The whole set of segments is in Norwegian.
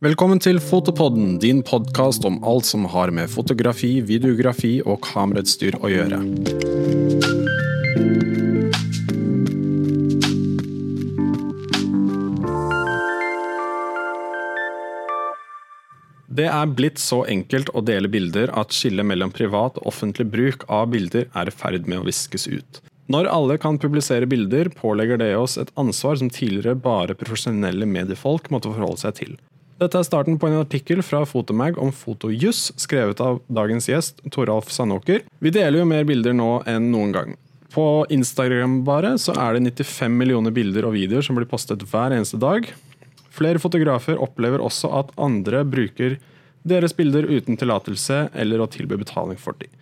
Velkommen til Fotopodden, din podkast om alt som har med fotografi, videografi og kamerautstyr å gjøre. Det er blitt så enkelt å dele bilder at skillet mellom privat og offentlig bruk av bilder er i ferd med å viskes ut. Når alle kan publisere bilder, pålegger det oss et ansvar som tidligere bare profesjonelle mediefolk måtte forholde seg til. Dette er starten på en artikkel fra Fotomag om fotojuss, skrevet av dagens gjest Toralf Sandåker. Vi deler jo mer bilder nå enn noen gang. På Instagram bare så er det 95 millioner bilder og videoer som blir postet hver eneste dag. Flere fotografer opplever også at andre bruker deres bilder uten tillatelse eller å tilby betaling for dem.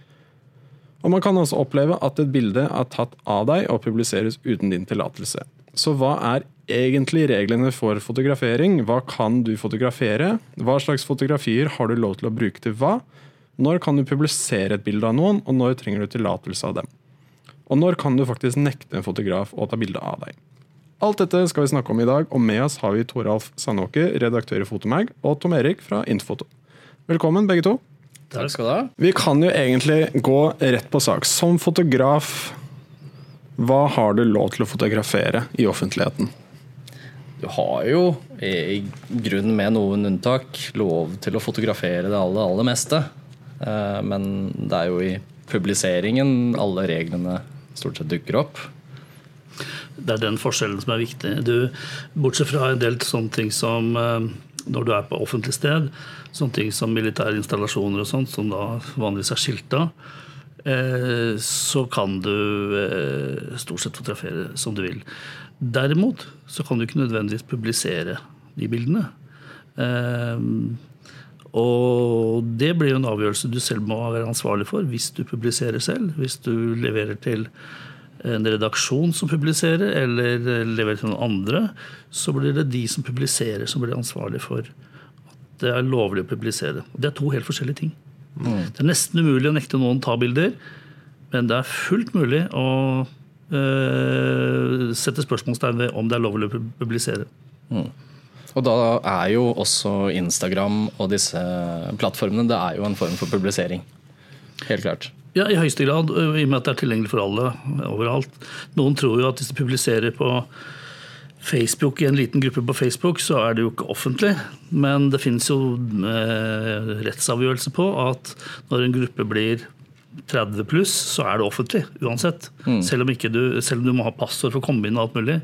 Og man kan også oppleve at et bilde er tatt av deg og publiseres uten din tillatelse. Så hva er egentlig reglene for fotografering? Hva kan du fotografere? Hva slags fotografier har du lov til å bruke til hva? Når kan du publisere et bilde av noen, og når trenger du tillatelse av dem? Og når kan du faktisk nekte en fotograf å ta bilde av deg? Alt dette skal vi snakke om i dag, og med oss har vi Toralf Sandåker, redaktør i Fotomag, og Tom Erik fra Infoto. Velkommen, begge to. Takk skal du ha. Vi kan jo egentlig gå rett på sak. Som fotograf, hva har du lov til å fotografere i offentligheten? Du har jo i grunnen med noen unntak lov til å fotografere det aller, aller meste. Eh, men det er jo i publiseringen alle reglene stort sett dukker opp. Det er den forskjellen som er viktig. Du, bortsett fra en del sånne ting som eh, når du er på offentlig sted, sånne ting som militære installasjoner og sånt, som da vanligvis er skilta, så kan du eh, stort sett fotografere som du vil. Derimot så kan du ikke nødvendigvis publisere de bildene. Og det blir jo en avgjørelse du selv må være ansvarlig for hvis du publiserer selv. Hvis du leverer til en redaksjon som publiserer, eller leverer til noen andre, så blir det de som publiserer, som blir ansvarlig for at det er lovlig å publisere. Det er to helt forskjellige ting. Mm. Det er nesten umulig å nekte noen ta bilder, men det er fullt mulig å øh, sette spørsmålstegn ved om det er lovlig å publisere. Mm. Og da er jo også Instagram og disse plattformene det er jo en form for publisering. Helt klart. Ja, i høyeste grad, i og med at det er tilgjengelig for alle overalt. Noen tror jo at hvis de publiserer på Facebook i en liten gruppe på Facebook, så er det jo ikke offentlig. Men det finnes jo eh, rettsavgjørelse på at når en gruppe blir 30 pluss, så er det offentlig uansett. Mm. Selv, om du, selv, om du, må ha passord for å komme inn og alt mulig.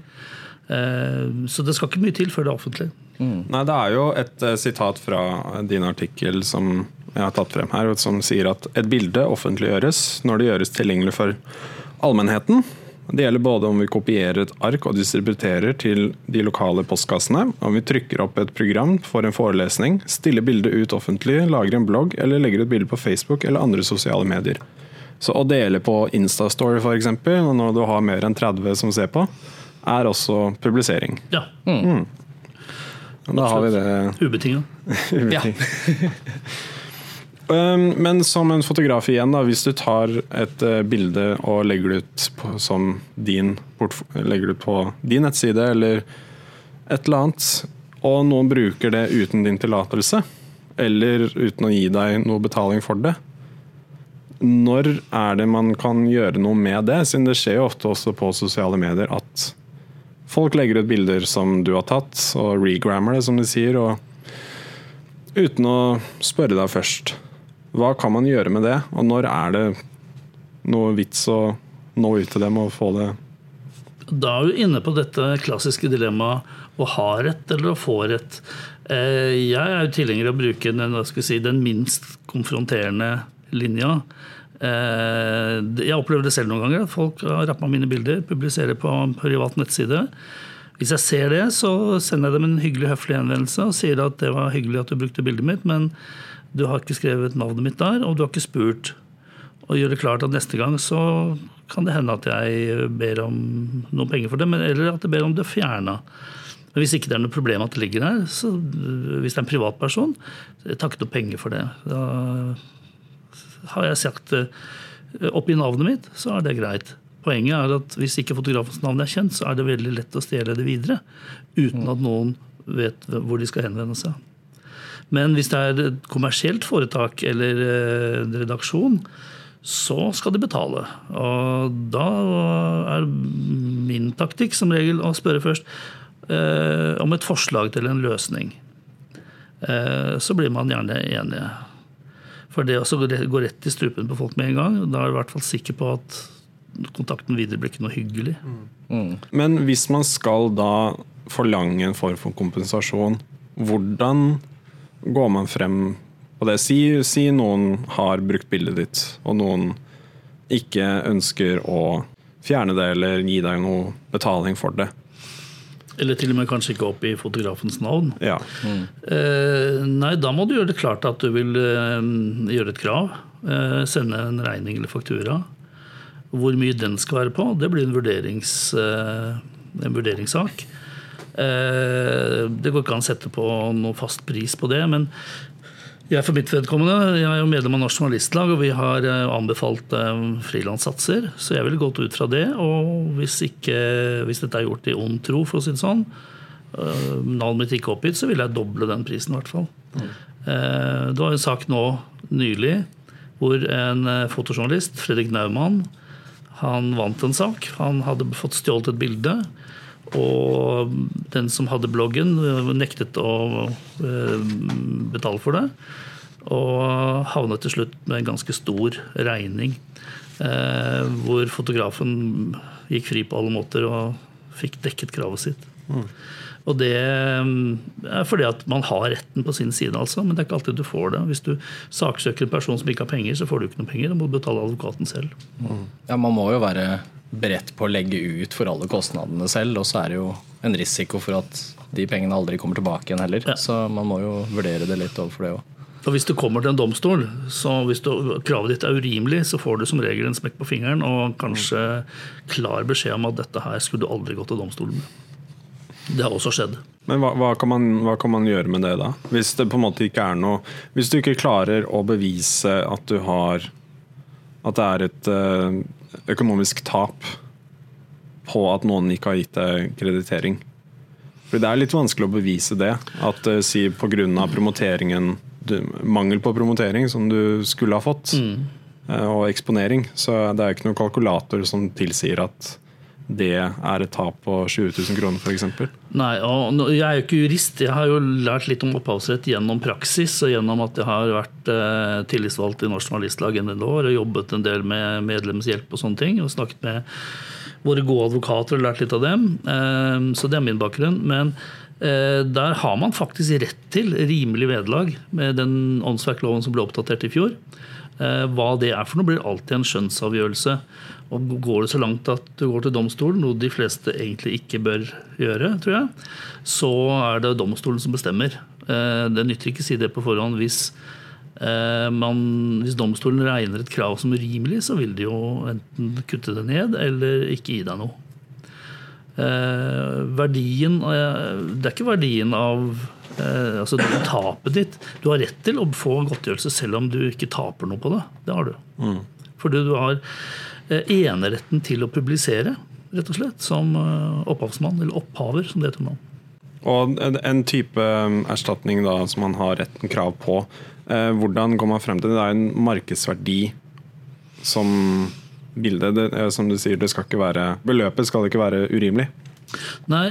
Eh, så det skal ikke mye til før det er offentlig. Mm. Nei, Det er jo et uh, sitat fra din artikkel som jeg har tatt frem her, som sier at et bilde offentliggjøres når det gjøres tilgjengelig for allmennheten. Det gjelder både om vi kopierer et ark og distributerer til de lokale postkassene, om vi trykker opp et program for en forelesning, stiller bildet ut offentlig, lager en blogg eller legger ut bilde på Facebook eller andre sosiale medier. Så Å dele på Instastory f.eks., når du har mer enn 30 som ser på, er også publisering. Ja. Mm. Mm. Da har vi det Ubetinga. Ubetinget. Um, men som en fotograf igjen, da, hvis du tar et uh, bilde og legger det ut på, som din, legger det på din nettside eller et eller annet, og noen bruker det uten din tillatelse, eller uten å gi deg noe betaling for det, når er det man kan gjøre noe med det? Siden det skjer jo ofte også på sosiale medier at folk legger ut bilder som du har tatt, og regrammer det, som de sier, og uten å spørre deg først. Hva kan man gjøre med det, og når er det noe vits å nå ut til dem og få det Da er du inne på dette klassiske dilemmaet å ha rett eller å få rett. Eh, jeg er jo tilhenger av å bruke den, si, den minst konfronterende linja. Eh, jeg opplever det selv noen ganger. Folk har rappa mine bilder, publiserer på privat nettside. Hvis jeg ser det, så sender jeg dem en hyggelig, høflig henvendelse og sier at det var hyggelig at du brukte bildet mitt, men du har ikke skrevet navnet mitt der, og du har ikke spurt. Og gjør det klart at neste gang så kan det hende at jeg ber om noen penger for det, eller at jeg ber om det fjerna. Men hvis ikke det er noe problem at det ligger der, så hvis det er en privatperson, jeg tar ikke noe penger for det. Da har jeg sagt eh, oppi navnet mitt, så er det greit. Poenget er at hvis ikke fotografens navn er kjent, så er det veldig lett å stjele det videre. Uten at noen vet hvor de skal henvende seg. Men hvis det er et kommersielt foretak eller eh, en redaksjon, så skal de betale. Og da er min taktikk som regel å spørre først eh, om et forslag til en løsning. Eh, så blir man gjerne enige. For det å gå rett i strupen på folk med en gang, da er du i hvert fall sikker på at kontakten videre blir ikke noe hyggelig. Mm. Men hvis man skal da forlange en form for kompensasjon, hvordan går man frem på det? Si, si noen har brukt bildet ditt, og noen ikke ønsker å fjerne det eller gi deg noe betaling for det. Eller til og med kanskje ikke opp i fotografens navn. Ja. Mm. Eh, nei, da må du gjøre det klart at du vil eh, gjøre et krav. Eh, sende en regning eller faktura. Hvor mye den skal være på, det blir en, vurderings, en vurderingssak. Eh, det går ikke an å sette på noe fast pris på det, men jeg for mitt vedkommende, jeg er jo medlem av Norsk Journalistlag, og vi har eh, anbefalt frilanssatser. Så jeg ville gått ut fra det. Og hvis, ikke, hvis dette er gjort i ond tro, for å si det sånn, navnet mitt ikke oppgitt, så ville jeg doble den prisen i hvert fall. Mm. Det var en sak nå nylig hvor en fotojournalist, Fredrik Naumann, han vant en sak. Han hadde fått stjålet et bilde. Og den som hadde bloggen, nektet å eh, betale for det. Og havnet til slutt med en ganske stor regning. Eh, hvor fotografen gikk fri på alle måter og fikk dekket kravet sitt. Mm. Og det mm, er fordi at man har retten på sin side, altså. Men det er ikke alltid du får det. Hvis du saksøker en person som ikke har penger, så får du ikke noe penger. Da må du betale advokaten selv. Mm. Ja, Man må jo være beredt på å legge ut for alle kostnadene selv. Og så er det jo en risiko for at de pengene aldri kommer tilbake igjen heller. Ja. Så man må jo vurdere det litt overfor det òg. Og Hvis du kommer til en domstol, så hvis du, kravet ditt er urimelig, så får du som regel en smekk på fingeren og kanskje klar beskjed om at dette her skulle du aldri gått til domstolen med. Det har også skjedd. Men hva, hva, kan man, hva, kan man, gjøre med det, da? Hvis det på en måte ikke er noe Hvis du ikke klarer å bevise at du har At det er et uh, økonomisk tap på at noen ikke har gitt deg kreditering. For det er litt vanskelig å bevise det. At uh, si pga. promoteringen du, Mangel på promotering som du skulle ha fått, mm. uh, og eksponering. Så det er ikke noen kalkulator som tilsier at det er et tap på 20 000 kroner f.eks.? Nei, og jeg er jo ikke jurist. Jeg har jo lært litt om opphavsrett gjennom praksis og gjennom at jeg har vært eh, tillitsvalgt i Norsk Journalistlag en del år og jobbet en del med medlemshjelp og sånne ting. Og snakket med våre gode advokater og lært litt av dem. Eh, så det er min bakgrunn. Men eh, der har man faktisk rett til rimelig vederlag med den åndsverkloven som ble oppdatert i fjor. Hva det er for noe, blir alltid en skjønnsavgjørelse. Og Går det så langt at du går til domstolen, noe de fleste egentlig ikke bør gjøre, tror jeg, så er det domstolen som bestemmer. Eh, det nytter ikke å si det på forhånd. Hvis, eh, man, hvis domstolen regner et krav som urimelig, så vil de jo enten kutte det ned eller ikke gi deg noe. Verdien Det er ikke verdien av altså tapet ditt. Du har rett til å få godtgjørelse selv om du ikke taper noe på det. Det har du. Mm. Fordi du har Eh, eneretten til å publisere, rett og slett, som eh, opphavsmann, eller opphaver, som det heter nå. Og en type um, erstatning da, som man har retten krav på, eh, hvordan går man frem til det? Det er en markedsverdi som bilde. Det, som du sier, det skal ikke være, beløpet skal ikke være urimelig. Nei,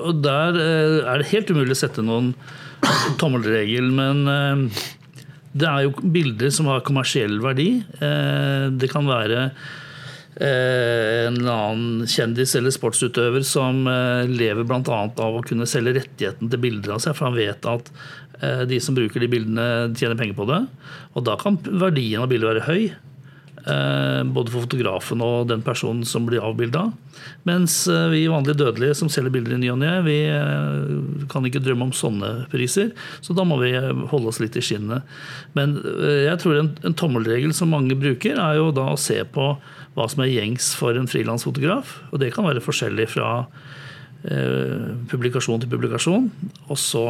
og der er det helt umulig å sette noen tommelregel, men det er jo bilder som har kommersiell verdi. Eh, det kan være eh, en annen kjendis eller sportsutøver som eh, lever bl.a. av å kunne selge rettigheten til bilder av seg, for han vet at de som bruker de bildene, tjener penger på det. Og da kan verdien av bildet være høy. Eh, både for fotografen og den personen som blir avbilda. Mens eh, vi vanlige dødelige som selger bilder i ny og ne, vi eh, kan ikke drømme om sånne priser. Så da må vi holde oss litt i skinnet. Men jeg tror en, en tommelregel som mange bruker, er jo da å se på hva som er gjengs for en frilansfotograf. Og det kan være forskjellig fra publikasjon til publikasjon. Og så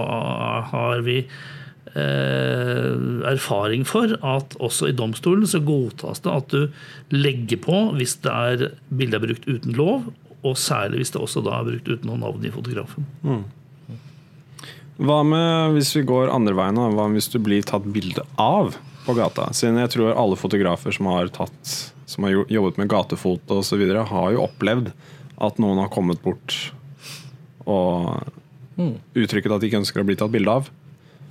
har vi Eh, erfaring for at også i domstolen så godtas det at du legger på hvis det er bildet er brukt uten lov, og særlig hvis det også da er brukt uten noe navn i fotografen. Mm. Hva med hvis vi går andre veien? da? Hva med hvis du blir tatt bilde av på gata? Siden jeg tror alle fotografer som har, tatt, som har jo- jobbet med gatefoto osv., har jo opplevd at noen har kommet bort og uttrykket at de ikke ønsker å bli tatt bilde av.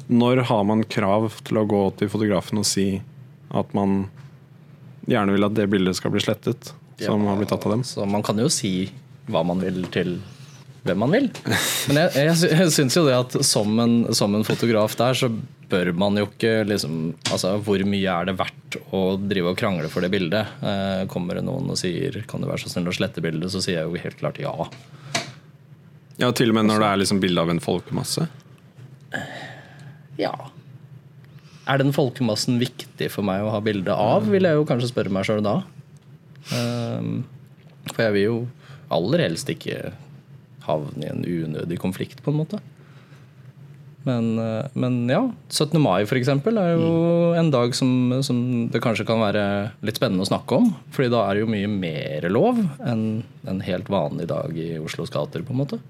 Når har man krav til å gå til fotografen og si at man gjerne vil at det bildet skal bli slettet, som har blitt tatt av dem? Så man kan jo si hva man vil til hvem man vil. Men jeg, jeg, jeg syns jo det at som en, som en fotograf der, så bør man jo ikke liksom Altså, hvor mye er det verdt å drive og krangle for det bildet? Eh, kommer det noen og sier 'kan du være så snill å slette bildet', så sier jeg jo helt klart ja. Ja, Til og med når det er liksom bilde av en folkemasse? Ja. Er den folkemassen viktig for meg å ha bilde av, vil jeg jo kanskje spørre meg sjøl da. Um, for jeg vil jo aller helst ikke havne i en unødig konflikt, på en måte. Men, eh, men ja, 17. mai for eksempel er jo en dag som, som det kanskje kan være litt spennende å snakke om. Fordi da er det jo mye mer lov enn en helt vanlig dag i Oslos gater, på en måte.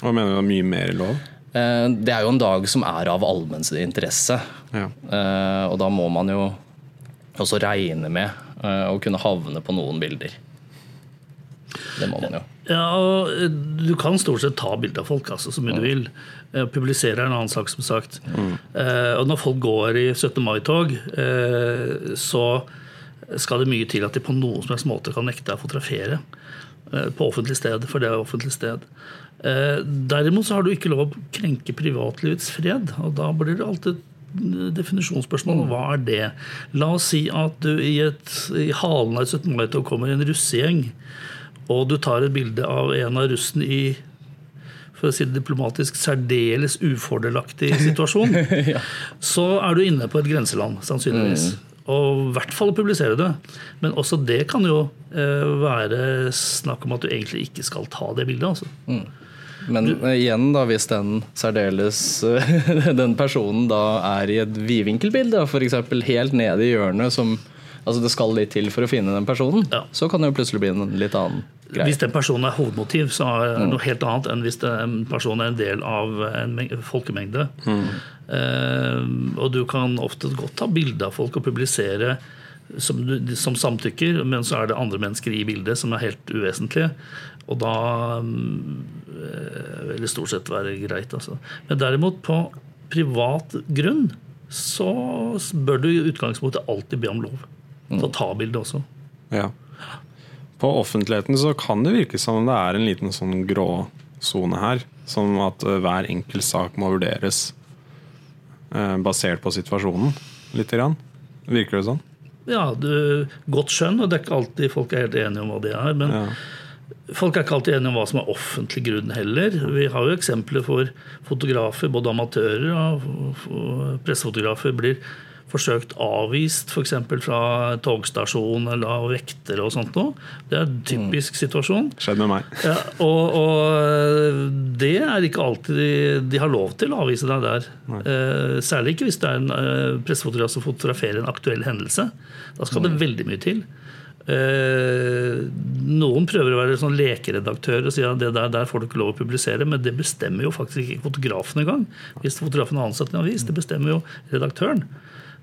Hva mener du er mye mer lov? Eh, Det er jo en dag som er av allmenns interesse. Ja. Eh, og da må man jo også regne med eh, å kunne havne på noen bilder. Det må man jo. Ja, og Du kan stort sett ta bilde av folk altså, så mye du vil. Publisere er en annen sak, som sagt. Eh, og når folk går i 17. mai-tog, eh, så skal det mye til at de på noen som helst måte kan nekte deg å fotografere på offentlig sted, for det er offentlig sted. Eh, derimot så har du ikke lov å krenke privatlivets fred, og da blir det alltid et definisjonsspørsmål. Hva er det? La oss si at du i, et, i halen av et 17. mai-tog kommer en russegjeng, og du tar et bilde av en av russen i for å si det diplomatisk, særdeles ufordelaktig situasjon, så er du inne på et grenseland, sannsynligvis. Og i hvert fall å publisere det. Men også det kan jo eh, være snakk om at du egentlig ikke skal ta det bildet. Altså. Men eh, igjen, da, hvis den særdeles Den personen da er i et vidvinkelbilde, f.eks. helt nede i hjørnet som Altså det skal litt til for å finne den personen, Ja. så kan det jo plutselig bli en litt annen greie. Hvis den personen er hovedmotiv, så er det noe helt annet enn hvis den personen er en del av en folkemengde. folkemengde. Uh, og du kan ofte godt ta bilde av folk og publisere som, som samtykker, men så er det andre mennesker i bildet som er helt uvesentlige. Og da mm, eh, vil det stort sett være greit. Altså. Men derimot på privat grunn så bør du i utgangspunktet alltid be om lov til å ta bilde også. Ja. På offentligheten så kan det virke som om det er en liten sånn gråsone her. Som at eh, hver enkelt sak må vurderes eh, basert på situasjonen. Lite grann. Virker det sånn? Ja, du, godt skjønn, og det er ikke alltid folk er helt enige om hva det er. Men Ja. folk er ikke alltid enige om hva som er offentlig grunn heller. Vi har jo eksempler for fotografer, både amatører og pressefotografer, blir forsøkt avvist f.eks. fra togstasjon eller av vektere og sånt noe. Det er en typisk situasjon. Skjedd med meg. Ja, og, og det er ikke alltid de, de har lov til å avvise deg der. Eh, særlig ikke hvis det er en eh, pressefotograf som fotograferer en aktuell hendelse. Da skal det veldig mye til. Eh, noen prøver å være sånn lekeredaktør og si at det der, der får du ikke lov å publisere, men det bestemmer jo faktisk ikke fotografen engang. Hvis fotografen er ansatt en avis, det bestemmer jo redaktøren.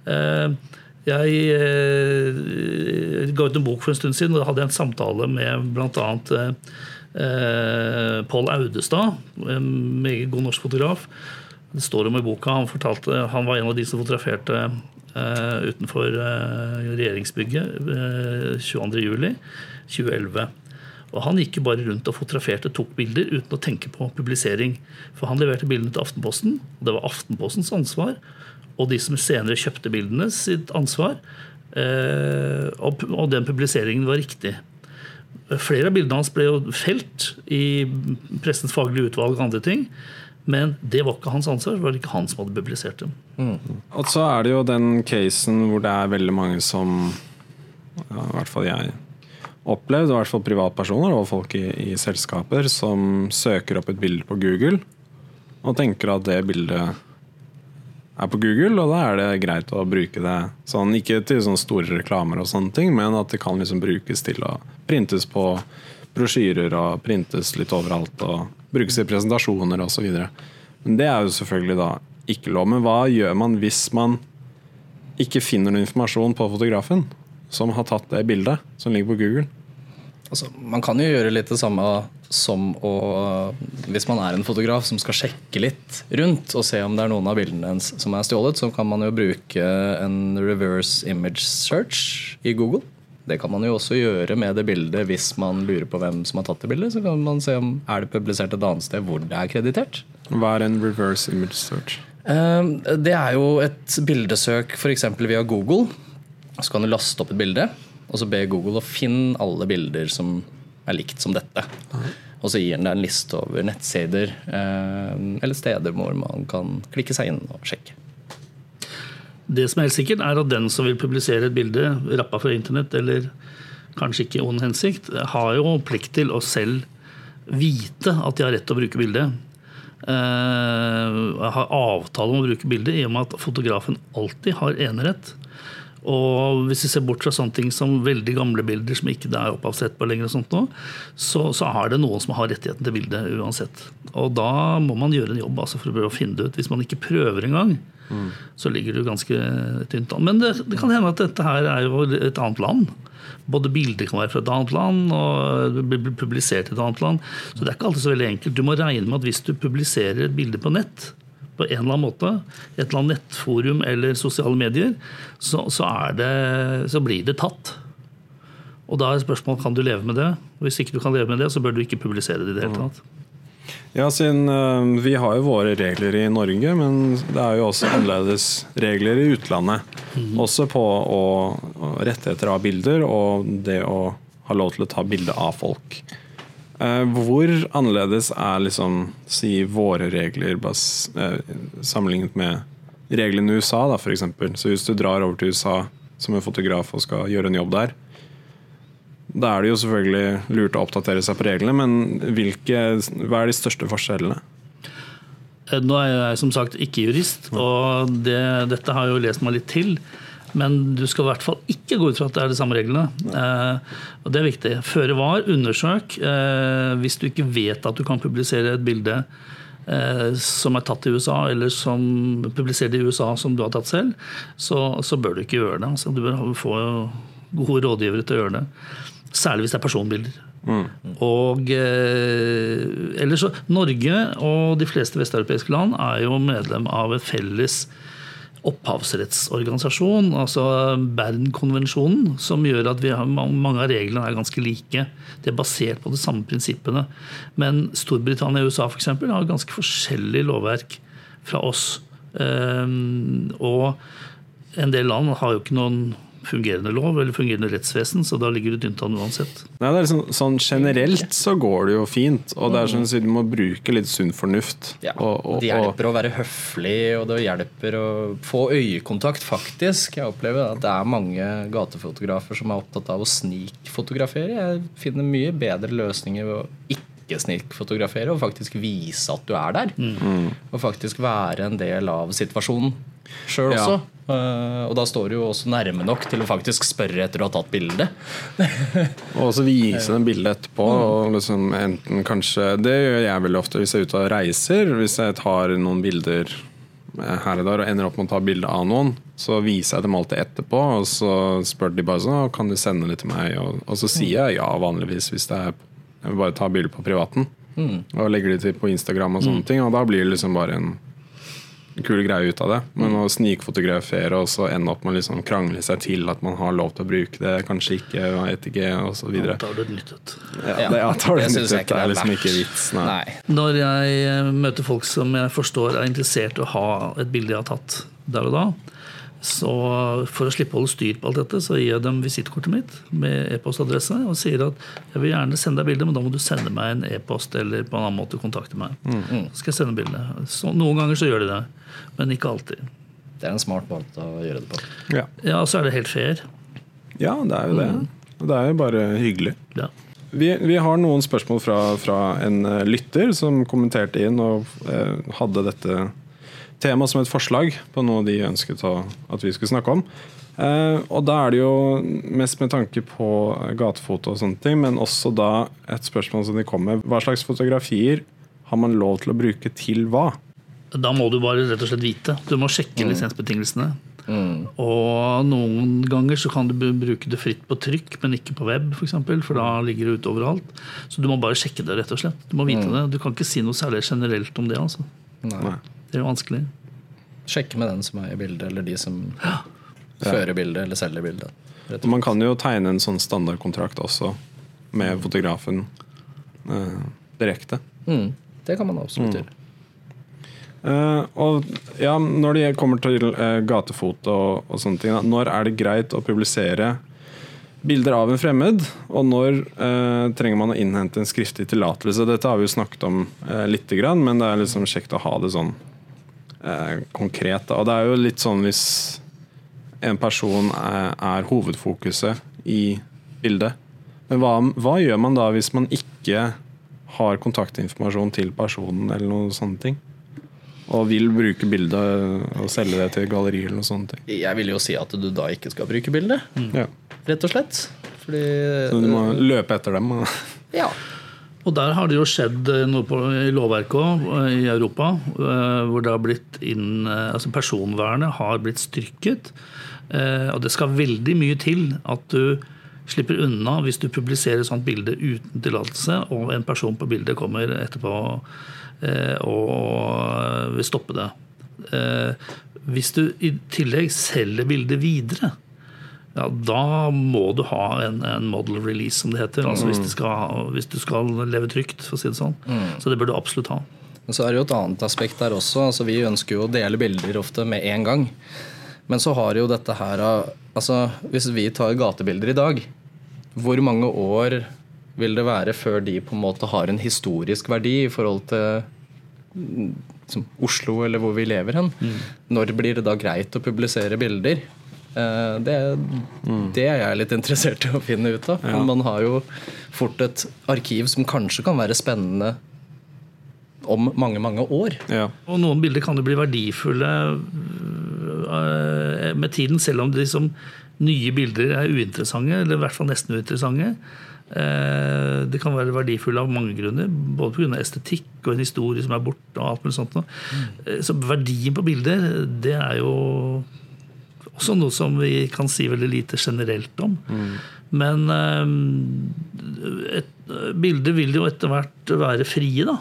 Eh, jeg eh, ga ut en bok for en stund siden, og da hadde jeg en samtale med bl.a. Eh, Pål Audestad, en meget god norsk fotograf. Det står om i boka. Han fortalte, han var en av de som fotograferte utenfor regjeringsbygget eh, 22.07.2011. Og Han gikk jo bare rundt og fotograferte, tok bilder uten å tenke på publisering. For han leverte bildene til Aftenposten, og det var Aftenpostens ansvar. Og de som senere kjøpte bildene, sitt ansvar. Eh, og, den publiseringen var riktig. Flere av bildene hans ble jo felt i pressens faglige utvalg og andre ting. Men det var ikke hans ansvar. Det var ikke han som hadde publisert dem. Og så er det jo den casen hvor det er veldig mange som ja, I hvert fall jeg opplevd, i hvert fall privatpersoner og folk i, i selskaper, som søker opp et bilde på Google og tenker at det bildet er på Google, og da er det greit å bruke det sånn, ikke til sånne store reklamer og sånne ting, men at det kan liksom brukes til å printes på brosjyrer og printes litt overalt og brukes i presentasjoner osv. Men det er jo selvfølgelig da ikke lov. Men hva gjør man hvis man ikke finner noe informasjon på fotografen som har tatt det bildet som ligger på Google? Altså, man kan jo gjøre litt det samme som å Hvis man er en fotograf som skal sjekke litt rundt og se om det er noen av bildene ens som er stjålet, så kan man jo bruke en reverse image search i Google. Det kan man jo også gjøre med det bildet hvis man lurer på hvem som har tatt det bildet. Så kan man se om er det publisert et annet sted hvor det er kreditert. Hva er en reverse image search? Eh, Det er jo et bildesøk f.eks. via Google. Så kan du laste opp et bilde, og så be Google å finne alle bilder som er likt som dette. Og så gir den deg en liste over nettsider eh, eller steder hvor man kan klikke seg inn og sjekke. Det som er helt sikkert, er at den som vil publisere et bilde rappa fra internett, eller kanskje ikke i ond hensikt, har jo plikt til å selv vite at de har rett til å bruke bildet. Eh, har avtale om å bruke bildet i og med at fotografen alltid har enerett. Og hvis vi ser bort fra sånne ting som veldig gamle bilder som ikke er opphavsrett på lenger, og sånt nå, så, så er det noen som har rettigheten til bildet uansett. Og da må man gjøre en jobb altså, for å prøve å finne det ut. Hvis man ikke prøver engang, mm. så ligger du ganske tynt an. Men det, det, kan hende at dette her er jo et annet land. Både bilder kan være fra et annet land, og blir publisert i et annet land. Så det er ikke alltid så veldig enkelt. Du må regne med at hvis du publiserer et bilde på nett, på en eller annen måte, et eller annet nettforum eller sosiale medier, så, så, det, så blir det tatt. Og da er spørsmålet kan du leve med det. Og hvis ikke du kan leve med det, så bør du ikke publisere det i det hele tatt. Ja, siden uh, Vi har jo våre regler i Norge, men det er jo også annerledes regler i utlandet. Mm. Også på å, rettigheter av bilder og det å ha lov til å ta bilde av folk. Uh, hvor annerledes er liksom, si våre regler bas, uh, sammenlignet med reglene i USA, da, f.eks.? Så hvis du drar over til USA som en fotograf og skal gjøre en jobb der, da er det jo selvfølgelig lurt å oppdatere seg på reglene, men hvilke, hva er de største forskjellene? Eh, nå er jeg som sagt ikke jurist, og det, dette har jeg jo lest meg litt til. Men du skal i hvert fall ikke gå ut fra at det er de samme reglene. Eh, og Det er viktig. Føre var, undersøk. Eh, hvis du ikke vet at du kan publisere et bilde eh, som er tatt i USA, eller som publisert i USA som du har tatt selv, så, så bør du ikke gjøre det. Altså, du bør få gode rådgivere til å gjøre det. Særlig hvis det er personbilder. Mm. Og eh, ellers så, Norge og de fleste vesteuropeiske land er jo medlem av et felles opphavsrettsorganisasjon, altså Bern-konvensjonen, som gjør at har, mange av reglene er ganske like. Det er basert på de samme prinsippene. Men Storbritannia og USA for eksempel, har ganske forskjellig lovverk fra oss. Um, og en del land har jo ikke noen fungerende lov eller fungerende rettsvesen, så da ligger du tynt an uansett. Nei, det er liksom, sånn Generelt så går det jo fint, og det er sånn at du må bruke litt sunn fornuft. Ja, og, og, det hjelper å være høflig, og det hjelper å få øyekontakt, faktisk. Jeg opplever at det er mange gatefotografer som er opptatt av å snikfotografere. Jeg finner mye bedre løsninger ved å ikke snikfotografere og faktisk vise at du er der. Mm. Og faktisk være en del av situasjonen sjøl ja. også. Uh, og da står du jo også nærme nok til å faktisk spørre etter å ha tatt bilde. og så vise dem bildet etterpå. Og liksom enten kanskje Det gjør jeg veldig ofte hvis jeg er ute og reiser. Hvis jeg tar noen bilder her og der og ender opp med å ta bilde av noen, så viser jeg dem alltid etterpå. Og så spør de bare sånn Kan du sende det til meg? Og, og så sier jeg ja, vanligvis, hvis det er Jeg vil bare ta bilde på privaten. Mm. Og legger det til på Instagram og sånne mm. ting. Og da blir det liksom bare en kul greie ut av det. Men å snikfotografere og så ende opp med å liksom krangle seg til at man har lov til å bruke det, kanskje ikke, vet ikke, osv. Da tar du et nytt ut. Ja, det, ja, tar du et nytt ut Det er liksom ikke vits. Nei. nei. Når jeg møter folk som jeg forstår er interessert i å ha et bilde jeg har tatt der og da, så For å slippe å holde styr på alt dette, så gir jeg dem visittkortet mitt med e-postadresse og sier at jeg vil gjerne sende deg bilde, men da må du sende meg en e-post eller på en annen måte kontakte meg. Mm. Så skal jeg sende bildet. Så noen ganger så gjør de det, men ikke alltid. Det er en smart måte å gjøre det på. Ja, ja så er det helt fair. Ja, det er jo det. Mm. Det er jo bare hyggelig. Ja. Vi, vi, har noen spørsmål fra, fra en eh, lytter som kommenterte inn og eh, hadde dette tema som et forslag på noe de ønsket at vi skulle snakke om. Eh, og da er det jo mest med tanke på gatefoto og sånne ting, men også da et spørsmål som de kom med. Hva slags fotografier har man lov til å bruke til hva? Da må du bare rett og slett vite. Du må sjekke lisensbetingelsene. Og noen ganger så kan du bruke det fritt på trykk, men ikke på web, f.eks. For, eksempel, for da ligger det ute overalt. Så du må bare sjekke det, rett og slett. Du må vite det. Du kan ikke si noe særlig generelt om det. altså. Nei. Det er jo vanskelig. Sjekke med den som er i bildet, eller de som fører bildet eller selger bildet. Rett Og man kan jo tegne en sånn standardkontrakt også med fotografen eh, direkte. Mm, det kan man absolutt gjøre. Eh, og ja, når det kommer til uh, gatefoto og, og sånne ting, da, når er det greit å publisere bilder av en fremmed, og når uh, trenger man å innhente en skriftlig tillatelse? Dette har vi jo snakket om uh, lite grann, men det er liksom kjekt å ha det sånn eh, konkret. Og det er jo litt sånn hvis en person er, er hovedfokuset i bildet. Men hva, hva gjør man da hvis man ikke har kontaktinformasjon til personen, eller noen sånne ting? Og vil bruke bildet og selge det til galleri eller noe sånt. Jeg vil jo si at du da ikke skal bruke bildet, mm. rett og slett. Fordi Så du må løpe etter dem. Ja. Og der har det jo skjedd eh, noe på, i lovverket òg, i Europa, eh, hvor det har blitt inn eh, Altså personvernet har blitt styrket. eh, Og det skal veldig mye til at du slipper unna hvis du publiserer et sånt bilde uten tillatelse, og en person på bildet kommer etterpå eh, og vil stoppe det. Eh, Hvis du i tillegg selger bildet videre, ja, da må du ha en, en model release, som det heter. Altså hvis, du skal, hvis du skal leve trygt, for å si det sånn. Så det bør du absolutt ha. Men så er det jo et annet aspekt der også. Altså, vi ønsker jo å dele bilder ofte med en gang. Men så har jo dette her altså, Hvis vi tar gatebilder i dag, hvor mange år vil det være før de på en måte har en historisk verdi i forhold til mm, som Oslo eller hvor vi lever hen? Når blir det da greit å publisere bilder? Eh, Det, det er jeg litt interessert i å finne ut av. Ja. Man har jo fort et arkiv som kanskje kan være spennende om mange, mange år. Ja. Og noen bilder kan jo bli verdifulle øh, med tiden, selv om de som nye bilder er uinteressante, eller i hvert fall nesten uinteressante. Eh, Det kan være verdifulle av mange grunner, både pga. estetikk og en historie som er borte. og alt mulig sånt. Eh, Så verdien på bilder, det er jo også noe som vi kan si veldig lite generelt om. Men eh, et, bilder vil jo etter hvert være frie, da.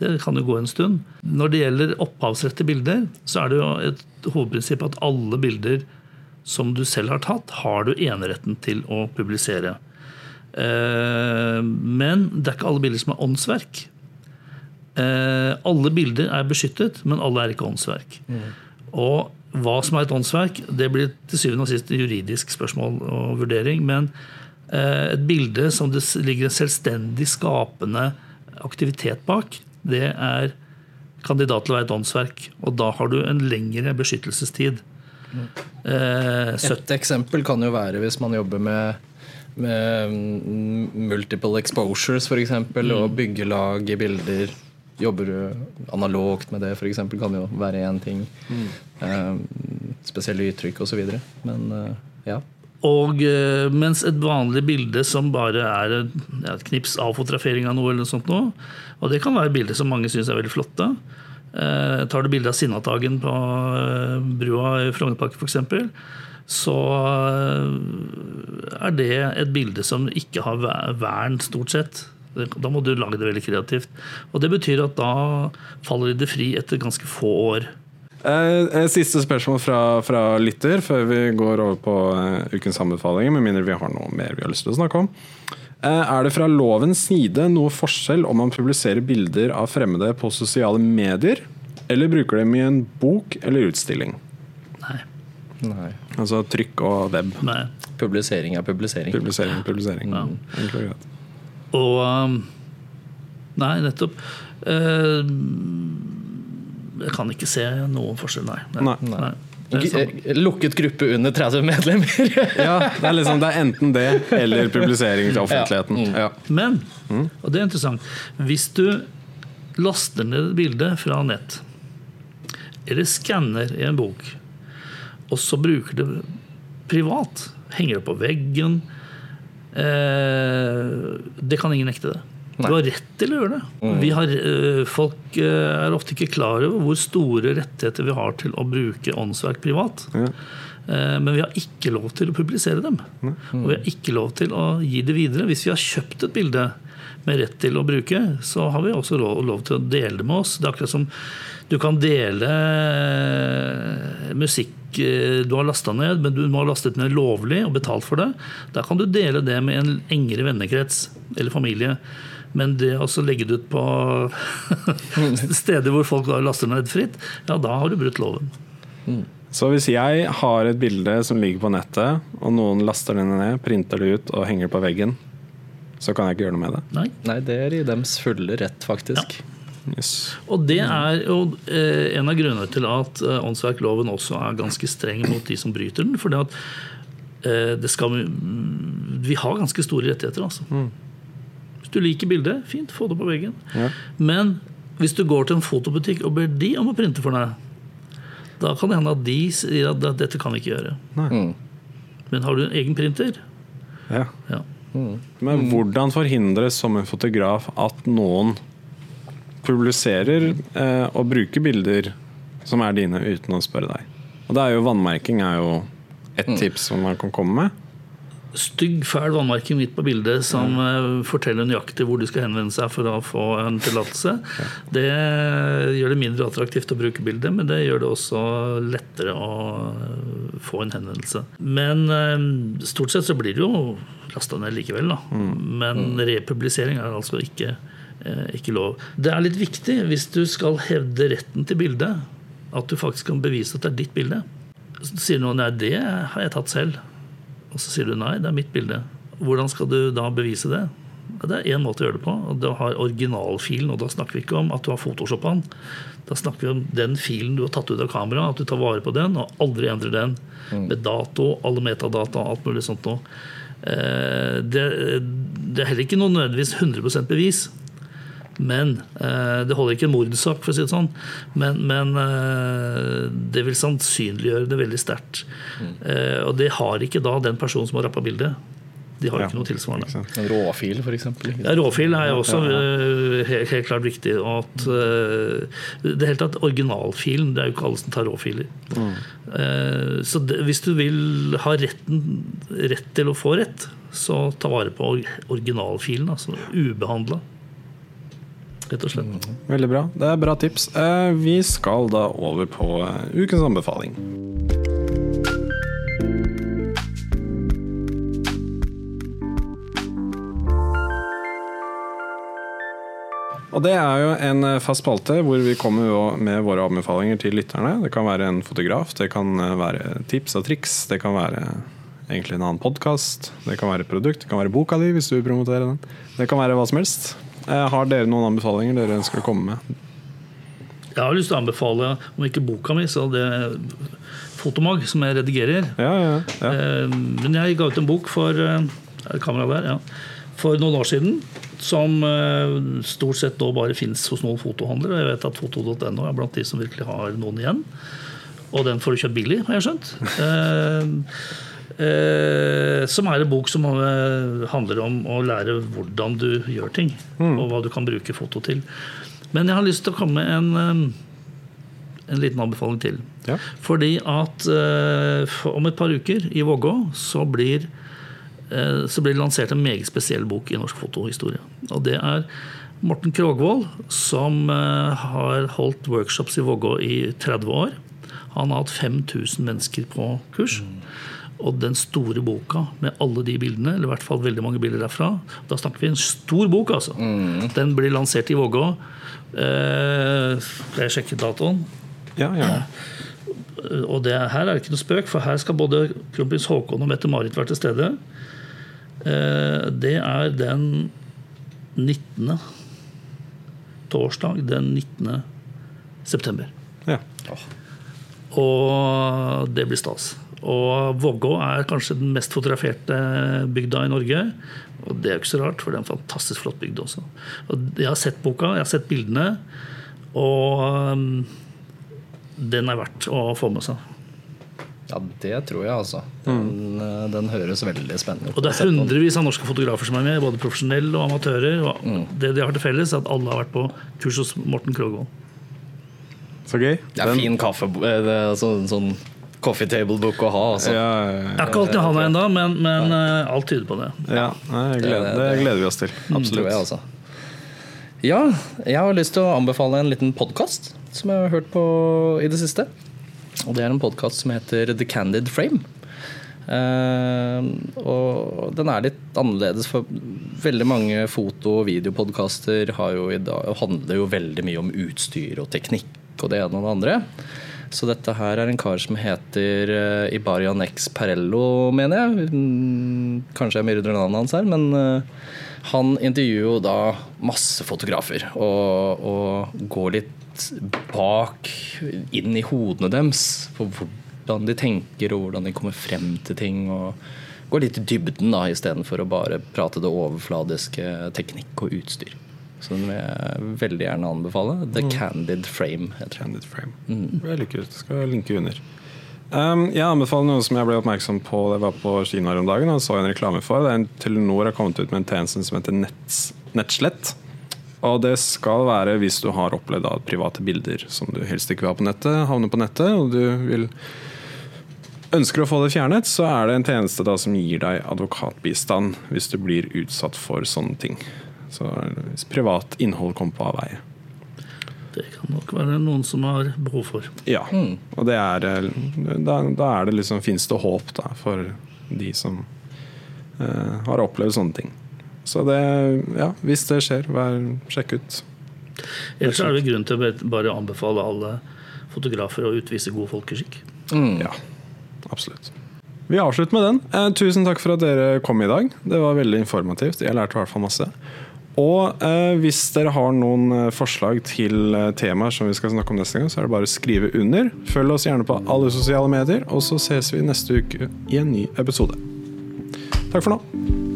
Det kan jo gå en stund. Når det gjelder opphavsrett til bilder, så er det jo et hovedprinsipp at alle bilder som du selv har tatt, har du eneretten til å publisere. Eh, Men det er ikke alle bilder som er åndsverk. Eh, Alle bilder er beskyttet, men alle er ikke åndsverk. Og hva som er et åndsverk, det blir til syvende og sist et juridisk spørsmål og vurdering. Men eh, et bilde som det ligger en selvstendig skapende aktivitet bak, det er kandidat til å være et åndsverk. Og da har du en lengre beskyttelsestid. Eh, Et eksempel kan jo være hvis man jobber med, med mm, multiple exposures f.eks. eksempel og byggelag i bilder. Jobber du analogt med det f.eks. kan jo være én ting. Eh, spesielle uttrykk osv. Men eh, ja. Og eh, mens et vanlig bilde som bare er et, knips avfotografering av noe, eller noe sånt noe, og det kan være bilder som mange syns er veldig flotte. Eh, tar du bilde av Sinnataggen på eh, brua i Frognerparken f.eks., så eh, er det et bilde som ikke har ver- vern, stort sett. Da må du lage det veldig kreativt. Og det betyr at da faller de fri etter ganske få år. Eh, eh, Siste spørsmål fra, fra lytter før vi går over på eh, ukens anbefalinger, med mindre vi har noe mer vi har lyst til å snakke om. Eh, er det fra lovens side noe forskjell om man publiserer bilder av fremmede på sosiale medier, eller bruker dem i en bok eller utstilling? Nei. Nei. Altså trykk og web. Nei. Publisering er publisering. Publisering, publisering. Ja. Og um, Nei, nettopp. Eh, jeg kan ikke se noen forskjell, nei. Nei. nei. Er sant. eh, Lukket gruppe under 30 medlemmer. Ja, det er liksom det er enten det eller publisering til offentligheten. Ja. Men, og det er interessant, hvis du laster ned et bilde fra nett, eller skanner i en bok, og så bruker det privat, henger det på veggen Det kan ingen nekte det. Du har rett til å gjøre det. Vi har, eh, folk eh, er ofte ikke klar over hvor store rettigheter vi har til å bruke åndsverk privat. Ja. Eh, Men vi har ikke lov til å publisere dem. Og vi har ikke lov til å gi det videre. Hvis vi har kjøpt et bilde med rett til å bruke, så har vi også lov, lov til å dele det med oss. Det er akkurat som du kan dele eh, musikk eh, du har lasta ned, men du må ha lastet ned lovlig og betalt for det. Da kan du dele det med en engere vennekrets eller familie. Men det å legge det ut på steder hvor folk laster ned fritt, ja, da har du brutt loven. Så hvis jeg har et bilde som ligger på nettet, og noen laster det ned, printer det ut og henger det på veggen, så kan jeg ikke gjøre noe med det? Nei. Nei, det er i dems fulle rett, faktisk. Yes. Og det er jo eh, en av grunnene til at eh, åndsverkloven også er ganske streng mot de som bryter den. For eh, det skal, vi har ganske store rettigheter, altså. Hvis du liker bildet, fint, få det på veggen. Ja. Men hvis du går til en fotobutikk og ber de om å printe for deg, da kan det hende at de sier at dette kan vi ikke gjøre. Mm. Men har du en egen printer? Ja. Ja. Men hvordan forhindres som en fotograf at noen publiserer eh, og bruker bilder som er dine, uten å spørre deg? Og det er jo Vannmerking er jo et tips som man kan komme med. stygg, fæl vannmerking midt på bildet som mm. forteller nøyaktig hvor du skal henvende seg for å få en tillatelse. Det gjør det mindre attraktivt å bruke bildet, men det gjør det også lettere å eh, få en henvendelse. Men eh, stort sett så blir det jo lasta ned likevel, da. Men republisering er altså ikke, ikke lov. Det er litt viktig hvis du skal hevde retten til bildet, at du faktisk kan bevise at det er ditt bilde. Så sier noen nei, det har jeg tatt selv. Og så sier du nei, det er mitt bilde. Hvordan skal du da bevise det? Det er én måte å gjøre det på. og Du har originalfilen, og da snakker vi ikke om at du har photoshoppa den. Da snakker vi om den filen du har tatt ut av kameraet, at du tar vare på den og aldri endrer den. Med dato, alle metadata, alt mulig sånt noe. Eh, Det, det er heller ikke noe nødvendigvis 100% bevis. Men eh, Det holder ikke en mordsak, for å si det sånn. Men, men eh, det vil sannsynliggjøre det veldig sterkt. Eh, og det har ikke da den personen som har rappa bildet. De har Ja, ikke noe tilsvarende. Ikke? En råfil, for eksempel. Ja, råfil er jo også ja. helt, helt klart viktig. Og at eh, det hele tatt Originalfilen, det er jo ikke alle som tar råfiler. Eh, Så det, hvis du vil ha retten, rett til å få rett, så ta vare på originalfilen. Altså ubehandla. Rett og slett. Veldig bra. Det er bra tips. Eh, Vi skal da over på eh, ukens anbefaling. Og Det er jo en eh, fast spalte hvor vi kommer med våre anbefalinger til lytterne. Det kan være en fotograf, det kan være tips og triks, det kan være egentlig en annen podkast, det kan være et produkt, det kan være boka di hvis du vil promotere den. Det kan være hva som helst. Eh, Har dere noen anbefalinger dere ønsker å komme med? Jeg har lyst til å anbefale, om ikke boka mi, så det Fotomag, som jeg redigerer. Ja, ja, ja. Eh, Men jeg ga ut en bok for eh, er der, ja, for noen år siden. Som stort sett nå bare fins hos noen fotohandlere. Jeg vet at foto.no er blant de som virkelig har noen igjen. Og den får du kjøpt billig, har jeg skjønt. Eh, som er en bok som eh, handler om å lære hvordan du gjør ting. Og hva du kan bruke foto til. Men jeg har lyst til å komme med en, eh, en liten anbefaling til. Ja. Fordi at eh, om et par uker i Vågå så blir, eh, så blir det lansert en meget spesiell bok i norsk fotohistorie. Og det er Morten Krogvold, som har holdt workshops i Vågå i 30 år. Han har hatt 5000 mennesker på kurs. Og den store boka med alle de bildene, eller i hvert fall veldig mange bilder derfra, da snakker vi en stor bok, altså. Den blir lansert i Vågå. Eh, skal jeg sjekke datoen? ja, ja. Og det, her er det ikke noe spøk, for her skal både kronprins Haakon og Mette-Marit være til stede. Eh, Det er den 19. Torsdag den 19. september. ja. Og det blir stas. Og Vågå er kanskje den mest fotograferte bygda i Norge. Og det er jo ikke så rart, for det er en fantastisk flott bygd også. Og jeg har sett boka, jeg har sett bildene, og um, den er verdt å få med seg. Ja, det tror jeg, altså. Den, mm. den høres veldig spennende ut. Og det er hundrevis av norske fotografer som er med, både profesjonelle og amatører. Og Mm. det de har til felles, er at alle har vært på kurs hos Morten Krogvold. Så gøy. Det er fin kaffe, eh, det er sånn, sånn coffee table book å ha. Altså. Ja, Jeg har ikke alltid hatt det ennå, men, men eh, alt tyder på det. ja, jeg gleder, det gleder vi oss til. Absolutt. Absolutt. jeg, også. Ja, jeg har lyst til å anbefale en liten podkast som jeg har hørt på i det siste. Og det er en podkast som heter The Candid Frame. Uh, og den er litt annerledes, for veldig mange foto- og videopodkaster handler jo veldig mye om utstyr og teknikk og det ene og det andre. Så dette her er en kar som heter uh, Ibarian X Perello, mener jeg. Mm, Kanskje jeg myrder navnet hans her, men uh, han intervjuer jo da masse fotografer. Og, og går litt bak, inn i hodene deres, på hvordan de tenker og hvordan de kommer frem til ting. og Går litt i dybden da, istedenfor å bare prate det overfladiske teknikk og utstyr. Vil jeg veldig gjerne anbefale. The Candid Frame heter. Candid frame. Veldig kult. Skal jeg linke under. Um, jeg anbefaler noe som jeg ble oppmerksom på da jeg var på Kina her om dagen. og så en reklame for det er en Telenor har kommet ut med en tjeneste som heter Nets, Nettslett. Og det skal være hvis du har opplevd at private bilder som du helst ikke vil ha på nettet, havner på nettet, og du vil ønsker å få det fjernet, så er det en tjeneste da som gir deg advokatbistand hvis du blir utsatt for sånne ting. Så hvis privat innhold kommer på avveie. Det kan nok være noen som har behov for. Ja, og det er eh, Da, da er det liksom Fins det håp da for de som eh, har opplevd sånne ting. Så det Ja, hvis det skjer, vær, sjekk ut. Ellers er det grunn til å bare anbefale alle fotografer å utvise god folkeskikk. Ja, absolutt. Vi avslutter med den. Eh, tusen takk for at dere kom i dag. Det var veldig informativt. Jeg lærte i hvert fall masse. Og eh, hvis dere har noen eh, forslag til eh, temaer som vi skal snakke om neste gang, så er det bare å skrive under. Følg oss gjerne på alle sosiale medier, og så ses vi neste uke i en ny episode. Takk for nå.